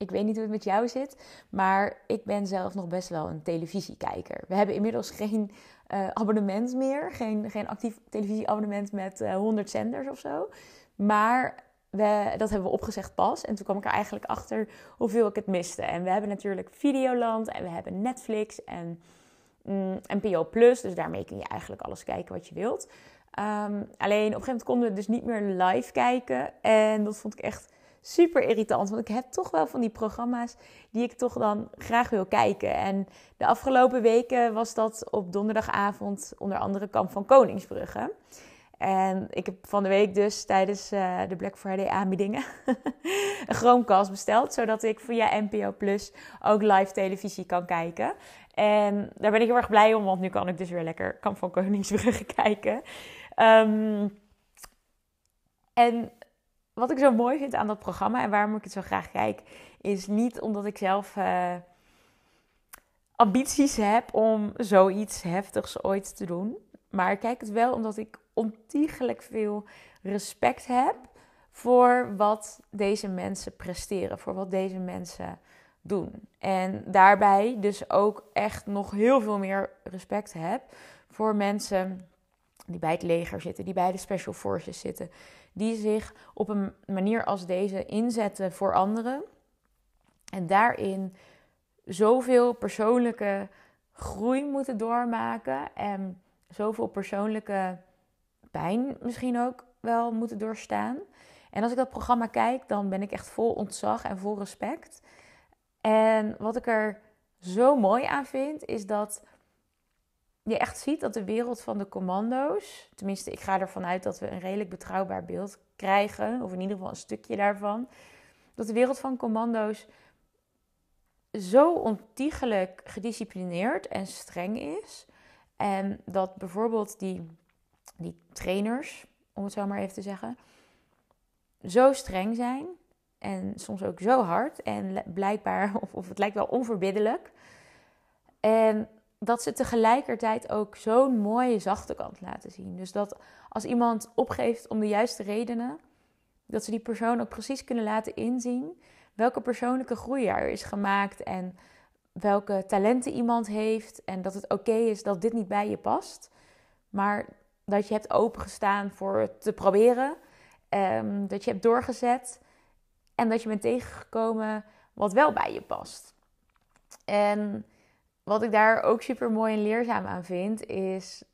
Ik weet niet hoe het met jou zit, maar ik ben zelf nog best wel een televisiekijker. We hebben inmiddels geen uh, abonnement meer, geen, geen actief televisieabonnement met uh, 100 zenders of zo. Maar we, dat hebben we opgezegd pas. En toen kwam ik er eigenlijk achter hoeveel ik het miste. En we hebben natuurlijk Videoland en we hebben Netflix en mm, NPO Plus. Dus daarmee kun je eigenlijk alles kijken wat je wilt. Um, alleen op een gegeven moment konden we dus niet meer live kijken. En dat vond ik echt super irritant. Want ik heb toch wel van die programma's die ik toch dan graag wil kijken. En de afgelopen weken was dat op donderdagavond onder andere Kamp van Koningsbrugge. En ik heb van de week dus tijdens uh, de Black Friday aanbiedingen een Chromecast besteld. Zodat ik via NPO Plus ook live televisie kan kijken. En daar ben ik heel erg blij om, want nu kan ik dus weer lekker Kamp van Koningsbrugge kijken. Um, en wat ik zo mooi vind aan dat programma en waarom ik het zo graag kijk, is niet omdat ik zelf uh, ambities heb om zoiets heftigs ooit te doen. Maar ik kijk het wel omdat ik ontiegelijk veel respect heb voor wat deze mensen presteren, voor wat deze mensen doen. En daarbij dus ook echt nog heel veel meer respect heb voor mensen die bij het leger zitten, die bij de special forces zitten, die zich op een manier als deze inzetten voor anderen en daarin zoveel persoonlijke groei moeten doormaken en zoveel persoonlijke pijn misschien ook wel moeten doorstaan. En als ik dat programma kijk, dan ben ik echt vol ontzag en vol respect. En wat ik er zo mooi aan vind, is dat je echt ziet dat de wereld van de commando's, tenminste, ik ga ervan uit dat we een redelijk betrouwbaar beeld krijgen, of in ieder geval een stukje daarvan, dat de wereld van commando's zo ontiegelijk gedisciplineerd en streng is. En dat bijvoorbeeld die, die trainers, om het zo maar even te zeggen, zo streng zijn en soms ook zo hard en blijkbaar, of, of het lijkt wel onverbiddelijk. En dat ze tegelijkertijd ook zo'n mooie zachte kant laten zien. Dus dat als iemand opgeeft om de juiste redenen, dat ze die persoon ook precies kunnen laten inzien welke persoonlijke groei er is gemaakt en welke talenten iemand heeft en dat het oké is dat dit niet bij je past, maar dat je hebt opengestaan voor het te proberen, um, dat je hebt doorgezet en dat je bent tegengekomen wat wel bij je past. En wat ik daar ook super mooi en leerzaam aan vind, is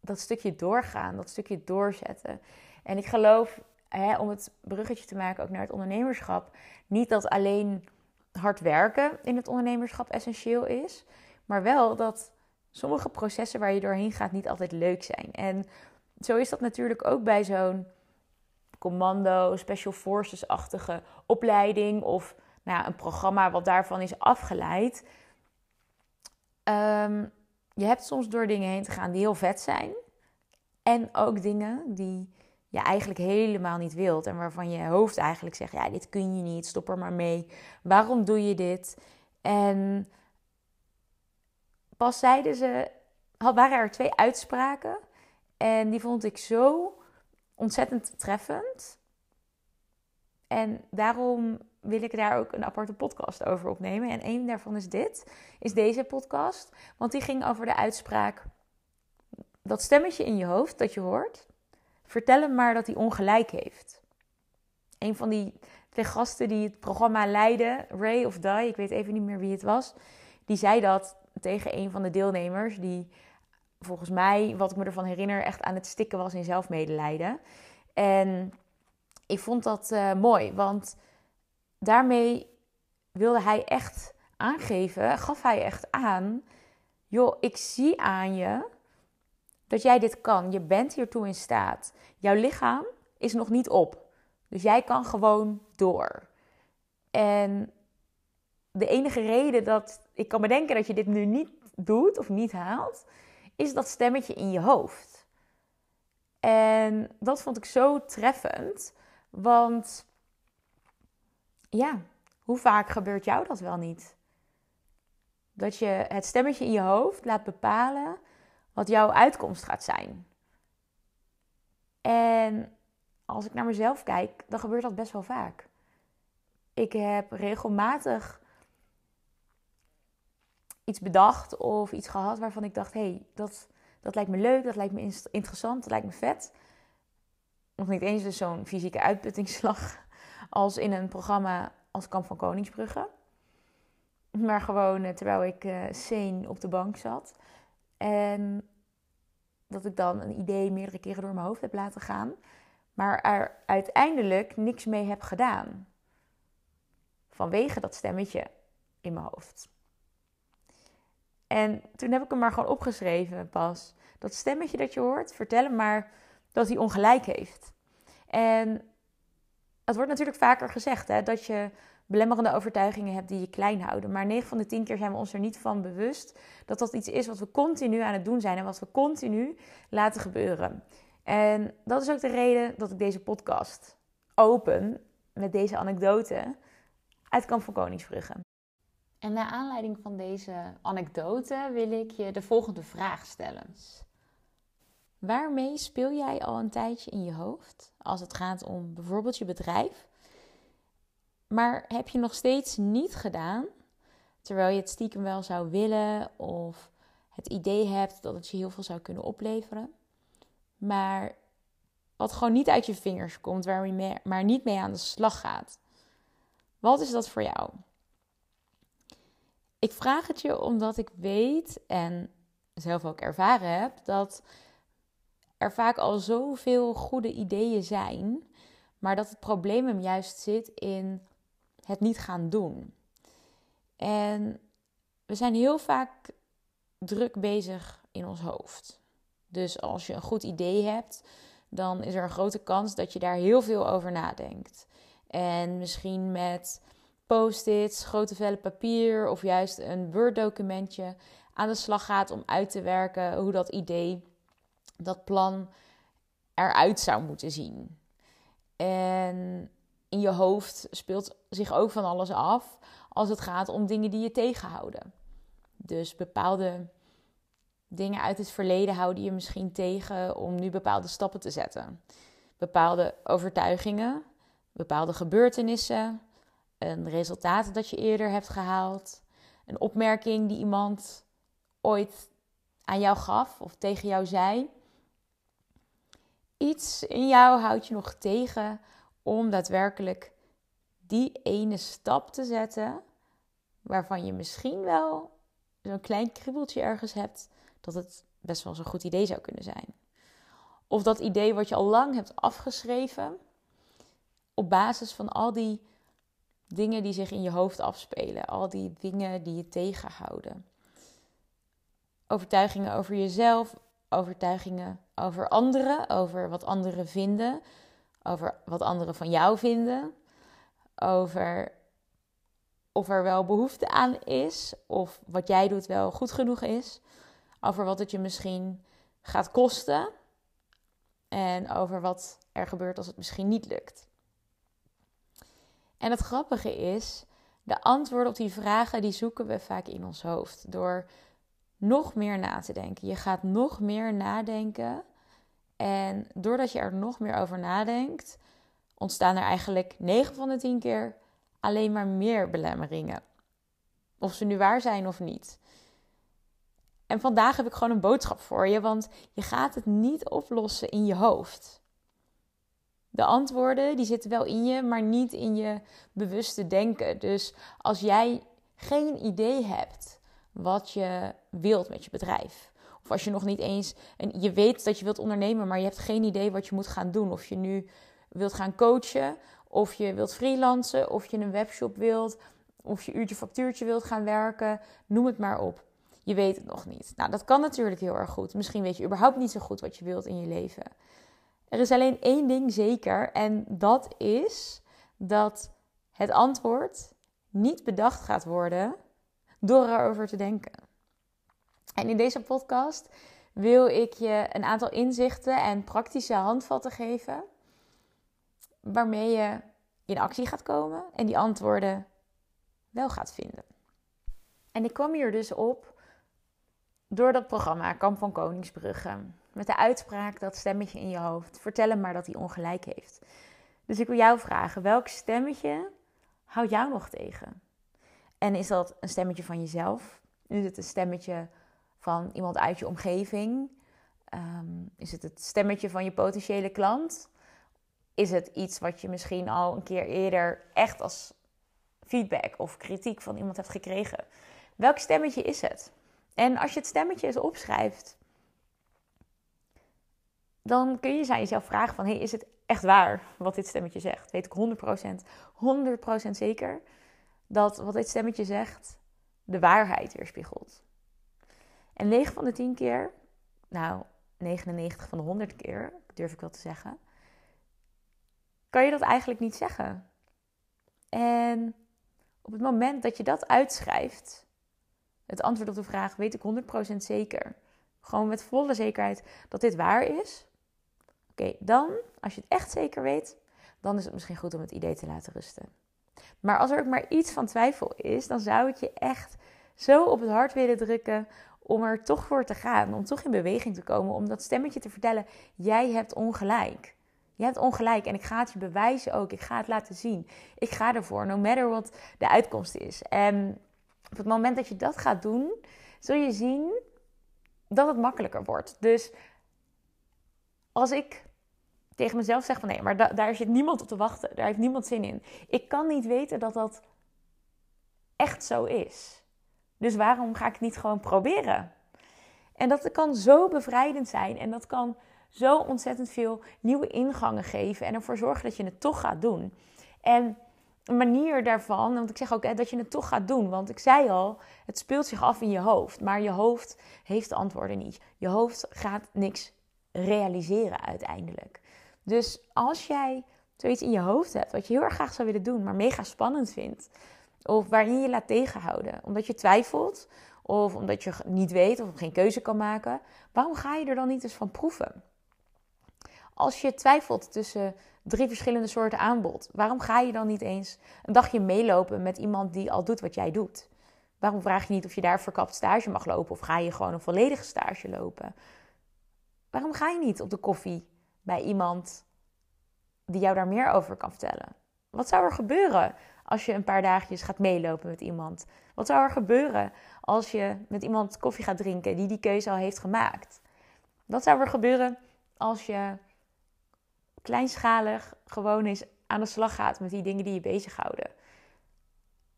dat stukje doorgaan, dat stukje doorzetten. En ik geloof, hè, om het bruggetje te maken ook naar het ondernemerschap, niet dat alleen hard werken in het ondernemerschap essentieel is, maar wel dat sommige processen waar je doorheen gaat niet altijd leuk zijn. En zo is dat natuurlijk ook bij zo'n commando, special forces-achtige opleiding of nou, een programma wat daarvan is afgeleid. Ehm, je hebt soms door dingen heen te gaan die heel vet zijn. En ook dingen die je eigenlijk helemaal niet wilt. En waarvan je hoofd eigenlijk zegt: ja, dit kun je niet, stop er maar mee. Waarom doe je dit? En pas zeiden ze, waren er twee uitspraken. En die vond ik zo ontzettend treffend. En daarom wil ik daar ook een aparte podcast over opnemen. En een daarvan is dit, is deze podcast. Want die ging over de uitspraak, dat stemmetje in je hoofd dat je hoort, vertel hem maar dat hij ongelijk heeft. Een van die twee gasten die het programma leidde, Ray of Die, ik weet even niet meer wie het was, die zei dat tegen een van de deelnemers, die volgens mij, wat ik me ervan herinner, echt aan het stikken was in zelfmedelijden. En ik vond dat uh, mooi, want daarmee wilde hij echt aangeven, gaf hij echt aan: joh, ik zie aan je dat jij dit kan. Je bent hiertoe in staat. Jouw lichaam is nog niet op. Dus jij kan gewoon door. En de enige reden dat ik kan bedenken dat je dit nu niet doet of niet haalt, is dat stemmetje in je hoofd. En dat vond ik zo treffend, want ja, hoe vaak gebeurt jou dat wel niet? Dat je het stemmetje in je hoofd laat bepalen wat jouw uitkomst gaat zijn. En als ik naar mezelf kijk, dan gebeurt dat best wel vaak. Ik heb regelmatig iets bedacht of iets gehad waarvan ik dacht: hé, hey, dat, dat lijkt me leuk, dat lijkt me interessant, dat lijkt me vet. Nog niet eens dus zo'n fysieke uitputtingsslag als in een programma als Kamp van Koningsbrugge. Maar gewoon eh, terwijl ik uh, op de bank zat. En dat ik dan een idee meerdere keren door mijn hoofd heb laten gaan. Maar er uiteindelijk niks mee heb gedaan. Vanwege dat stemmetje in mijn hoofd. En toen heb ik hem maar gewoon opgeschreven pas. Dat stemmetje dat je hoort, vertel hem maar dat hij ongelijk heeft. En het wordt natuurlijk vaker gezegd hè, dat je belemmerende overtuigingen hebt die je klein houden. Maar 9 van de 10 keer zijn we ons er niet van bewust dat dat iets is wat we continu aan het doen zijn en wat we continu laten gebeuren. En dat is ook de reden dat ik deze podcast open met deze anekdote uit Kamp van Koningsbrugge. En naar aanleiding van deze anekdote wil ik je de volgende vraag stellen. Waarmee speel jij al een tijdje in je hoofd als het gaat om bijvoorbeeld je bedrijf? Maar heb je nog steeds niet gedaan, terwijl je het stiekem wel zou willen of het idee hebt dat het je heel veel zou kunnen opleveren, maar wat gewoon niet uit je vingers komt, waar je maar niet mee aan de slag gaat? Wat is dat voor jou? Ik vraag het je omdat ik weet en zelf ook ervaren heb dat er vaak al zoveel goede ideeën zijn, maar dat het probleem hem juist zit in het niet gaan doen. En we zijn heel vaak druk bezig in ons hoofd. Dus als je een goed idee hebt, dan is er een grote kans dat je daar heel veel over nadenkt. En misschien met post-its, grote vellen papier of juist een Word-documentje aan de slag gaat om uit te werken hoe dat idee, dat plan eruit zou moeten zien. En in je hoofd speelt zich ook van alles af als het gaat om dingen die je tegenhouden. Dus bepaalde dingen uit het verleden houden je misschien tegen om nu bepaalde stappen te zetten. Bepaalde overtuigingen, bepaalde gebeurtenissen, een resultaat dat je eerder hebt gehaald, een opmerking die iemand ooit aan jou gaf of tegen jou zei. Iets in jou houdt je nog tegen om daadwerkelijk die ene stap te zetten waarvan je misschien wel zo'n klein kriebeltje ergens hebt dat het best wel zo'n goed idee zou kunnen zijn. Of dat idee wat je al lang hebt afgeschreven op basis van al die dingen die zich in je hoofd afspelen, al die dingen die je tegenhouden. Overtuigingen over jezelf, overtuigingen over anderen, over wat anderen vinden, over wat anderen van jou vinden, over of er wel behoefte aan is, of wat jij doet wel goed genoeg is, over wat het je misschien gaat kosten en over wat er gebeurt als het misschien niet lukt. En het grappige is, de antwoorden op die vragen die zoeken we vaak in ons hoofd door nog meer na te denken. Je gaat nog meer nadenken en doordat je er nog meer over nadenkt, ontstaan er eigenlijk 9 van de 10 keer alleen maar meer belemmeringen. Of ze nu waar zijn of niet. En vandaag heb ik gewoon een boodschap voor je, want je gaat het niet oplossen in je hoofd. De antwoorden die zitten wel in je, maar niet in je bewuste denken. Dus als jij geen idee hebt wat je wilt met je bedrijf, of als je nog niet eens, en je weet dat je wilt ondernemen, maar je hebt geen idee wat je moet gaan doen. Of je nu wilt gaan coachen, of je wilt freelancen, of je een webshop wilt, of je uurtje factuurtje wilt gaan werken, noem het maar op. Je weet het nog niet. Nou, dat kan natuurlijk heel erg goed. Misschien weet je überhaupt niet zo goed wat je wilt in je leven. Er is alleen één ding zeker en dat is dat het antwoord niet bedacht gaat worden door erover te denken. En in deze podcast wil ik je een aantal inzichten en praktische handvatten geven waarmee je in actie gaat komen en die antwoorden wel gaat vinden. En ik kwam hier dus op door dat programma Kamp van Koningsbrugge. Met de uitspraak, dat stemmetje in je hoofd. Vertel hem maar dat hij ongelijk heeft. Dus ik wil jou vragen, welk stemmetje houdt jou nog tegen? En is dat een stemmetje van jezelf? Is het een stemmetje van iemand uit je omgeving? Ehm, is het het stemmetje van je potentiële klant? Is het iets wat je misschien al een keer eerder echt als feedback of kritiek van iemand hebt gekregen? Welk stemmetje is het? En als je het stemmetje eens opschrijft, dan kun je jezelf vragen van... Hey, is het echt waar wat dit stemmetje zegt? Weet ik 100%, 100% zeker dat wat dit stemmetje zegt de waarheid weerspiegelt. En 9 van de 10 keer, nou 99 van de 100 keer, durf ik wel te zeggen, kan je dat eigenlijk niet zeggen. En op het moment dat je dat uitschrijft, het antwoord op de vraag weet ik 100% zeker, gewoon met volle zekerheid dat dit waar is. Oké, dan, als je het echt zeker weet, dan is het misschien goed om het idee te laten rusten. Maar als er ook maar iets van twijfel is, dan zou ik je echt zo op het hart willen drukken om er toch voor te gaan, om toch in beweging te komen, om dat stemmetje te vertellen: jij hebt ongelijk. Je hebt ongelijk en ik ga het je bewijzen ook. Ik ga het laten zien. Ik ga ervoor, no matter what de uitkomst is. En op het moment dat je dat gaat doen, zul je zien dat het makkelijker wordt. Dus als ik tegen mezelf zeg van nee, maar daar zit niemand op te wachten. Daar heeft niemand zin in. Ik kan niet weten dat dat echt zo is. Dus waarom ga ik het niet gewoon proberen? En dat kan zo bevrijdend zijn en dat kan zo ontzettend veel nieuwe ingangen geven en ervoor zorgen dat je het toch gaat doen. En een manier daarvan, want ik zeg ook hè, dat je het toch gaat doen, want ik zei al, het speelt zich af in je hoofd, maar je hoofd heeft de antwoorden niet. Je hoofd gaat niks realiseren uiteindelijk. Dus als jij zoiets in je hoofd hebt wat je heel erg graag zou willen doen, maar mega spannend vindt, of waarin je laat tegenhouden, omdat je twijfelt, of omdat je niet weet of geen keuze kan maken, waarom ga je er dan niet eens van proeven? Als je twijfelt tussen drie verschillende soorten aanbod, waarom ga je dan niet eens een dagje meelopen met iemand die al doet wat jij doet? Waarom vraag je niet of je daar verkapt stage mag lopen of ga je gewoon een volledige stage lopen? Waarom ga je niet op de koffie bij iemand die jou daar meer over kan vertellen? Wat zou er gebeuren als je een paar dagjes gaat meelopen met iemand? Wat zou er gebeuren als je met iemand koffie gaat drinken die die keuze al heeft gemaakt? Wat zou er gebeuren als je kleinschalig gewoon eens aan de slag gaat met die dingen die je bezighouden?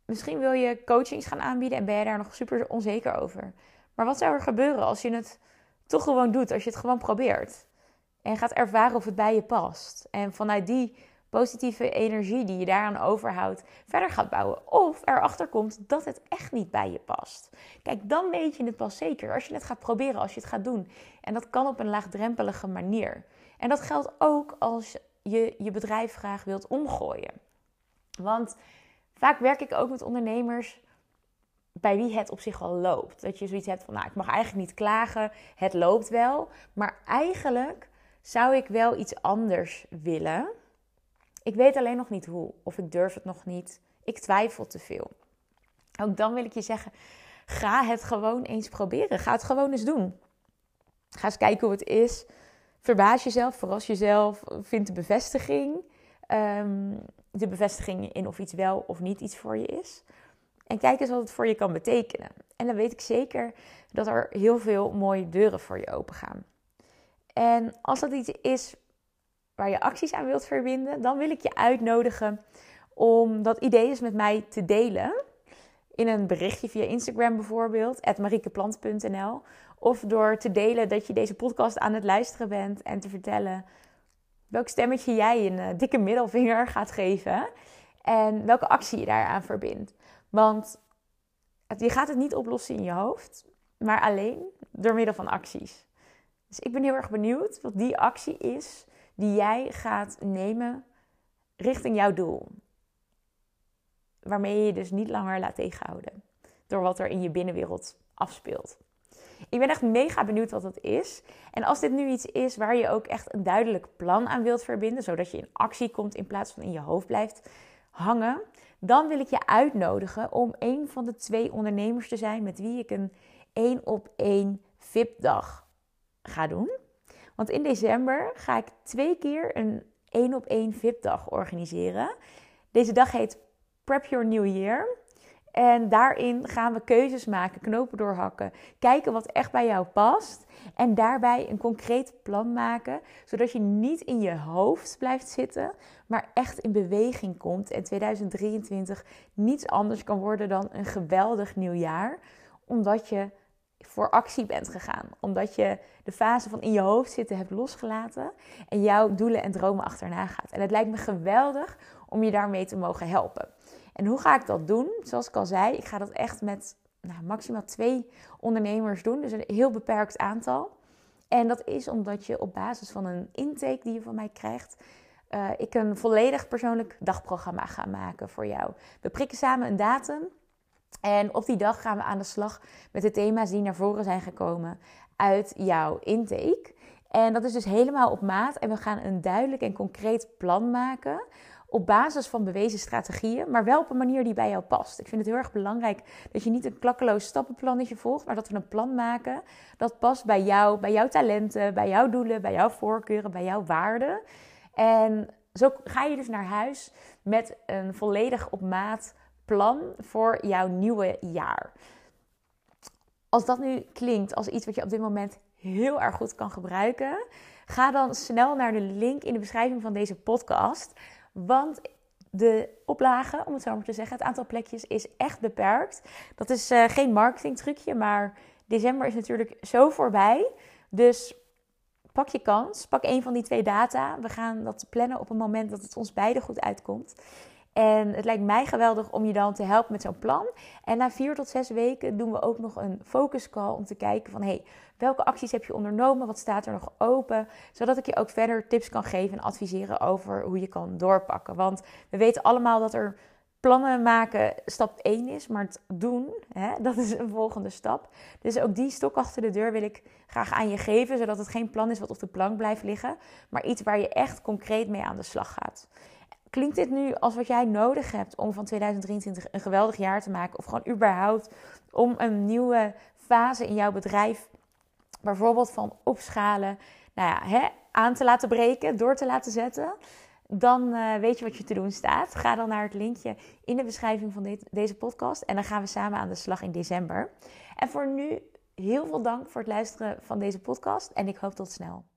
Misschien wil je coachings gaan aanbieden en ben je daar nog super onzeker over. Maar wat zou er gebeuren als je het toch gewoon doet, als je het gewoon probeert? En gaat ervaren of het bij je past. En vanuit die positieve energie die je daaraan overhoudt, verder gaat bouwen. Of erachter komt dat het echt niet bij je past. Kijk, dan weet je het pas zeker. Als je het gaat proberen, als je het gaat doen. En dat kan op een laagdrempelige manier. En dat geldt ook als je je bedrijf graag wilt omgooien. Want vaak werk ik ook met ondernemers bij wie het op zich wel loopt. Dat je zoiets hebt van, nou, ik mag eigenlijk niet klagen, het loopt wel. Maar eigenlijk zou ik wel iets anders willen. Ik weet alleen nog niet hoe, of ik durf het nog niet. Ik twijfel te veel. Ook dan wil ik je zeggen: ga het gewoon eens proberen. Ga het gewoon eens doen. Ga eens kijken hoe het is. Verbaas jezelf, verras jezelf. Vind de bevestiging. Ehm, de bevestiging in of iets wel of niet iets voor je is. En kijk eens wat het voor je kan betekenen. En dan weet ik zeker dat er heel veel mooie deuren voor je open gaan. En als dat iets is waar je acties aan wilt verbinden, dan wil ik je uitnodigen om dat idee eens met mij te delen. In een berichtje via Instagram bijvoorbeeld, mariekeplant.nl. Of door te delen dat je deze podcast aan het luisteren bent en te vertellen welk stemmetje jij een uh, dikke middelvinger gaat geven. En welke actie je daaraan verbindt. Want je gaat het niet oplossen in je hoofd, maar alleen door middel van acties. Dus ik ben heel erg benieuwd wat die actie is die jij gaat nemen richting jouw doel. Waarmee je je dus niet langer laat tegenhouden door wat er in je binnenwereld afspeelt. Ik ben echt mega benieuwd wat dat is. En als dit nu iets is waar je ook echt een duidelijk plan aan wilt verbinden, zodat je in actie komt in plaats van in je hoofd blijft hangen, dan wil ik je uitnodigen om een van de twee ondernemers te zijn met wie ik een één op één VIP-dag ga doen. Want in december ga ik twee keer een één op één VIP-dag organiseren. Deze dag heet Prep Your New Year. En daarin gaan we keuzes maken, knopen doorhakken, kijken wat echt bij jou past. En daarbij een concreet plan maken, zodat je niet in je hoofd blijft zitten, maar echt in beweging komt. En 2023 niets anders kan worden dan een geweldig nieuw jaar, omdat je voor actie bent gegaan. Omdat je de fase van in je hoofd zitten hebt losgelaten en jouw doelen en dromen achterna gaat. En het lijkt me geweldig om je daarmee te mogen helpen. En hoe ga ik dat doen? Zoals ik al zei, ik ga dat echt met nou, maximaal twee ondernemers doen. Dus een heel beperkt aantal. En dat is omdat je op basis van een intake die je van mij krijgt, uh, ik een volledig persoonlijk dagprogramma ga maken voor jou. We prikken samen een datum. En op die dag gaan we aan de slag met de thema's die naar voren zijn gekomen uit jouw intake. En dat is dus helemaal op maat. En we gaan een duidelijk en concreet plan maken op basis van bewezen strategieën, maar wel op een manier die bij jou past. Ik vind het heel erg belangrijk dat je niet een klakkeloos stappenplannetje volgt, maar dat we een plan maken dat past bij jou, bij jouw talenten, bij jouw doelen, bij jouw voorkeuren, bij jouw waarden. En zo ga je dus naar huis met een volledig op maat plan voor jouw nieuwe jaar. Als dat nu klinkt als iets wat je op dit moment heel erg goed kan gebruiken, ga dan snel naar de link in de beschrijving van deze podcast. Want de oplage, om het zo maar te zeggen, het aantal plekjes is echt beperkt. Dat is uh, geen marketingtrucje, maar december is natuurlijk zo voorbij. Dus pak je kans, pak een van die twee data. We gaan dat plannen op een moment dat het ons beiden goed uitkomt. En het lijkt mij geweldig om je dan te helpen met zo'n plan. En na vier tot zes weken doen we ook nog een focus call om te kijken van hey, welke acties heb je ondernomen? Wat staat er nog open? Zodat ik je ook verder tips kan geven en adviseren over hoe je kan doorpakken. Want we weten allemaal dat er plannen maken stap 1 is, maar het doen, hè, dat is een volgende stap. Dus ook die stok achter de deur wil ik graag aan je geven, zodat het geen plan is wat op de plank blijft liggen, maar iets waar je echt concreet mee aan de slag gaat. Klinkt dit nu als wat jij nodig hebt om van 2023 een geweldig jaar te maken? Of gewoon überhaupt om een nieuwe fase in jouw bedrijf, bijvoorbeeld van opschalen, nou ja, hè, aan te laten breken, door te laten zetten? Dan uh, weet je wat je te doen staat. Ga dan naar het linkje in de beschrijving van deze podcast. En dan gaan we samen aan de slag in december. En voor nu heel veel dank voor het luisteren van deze podcast. En ik hoop tot snel.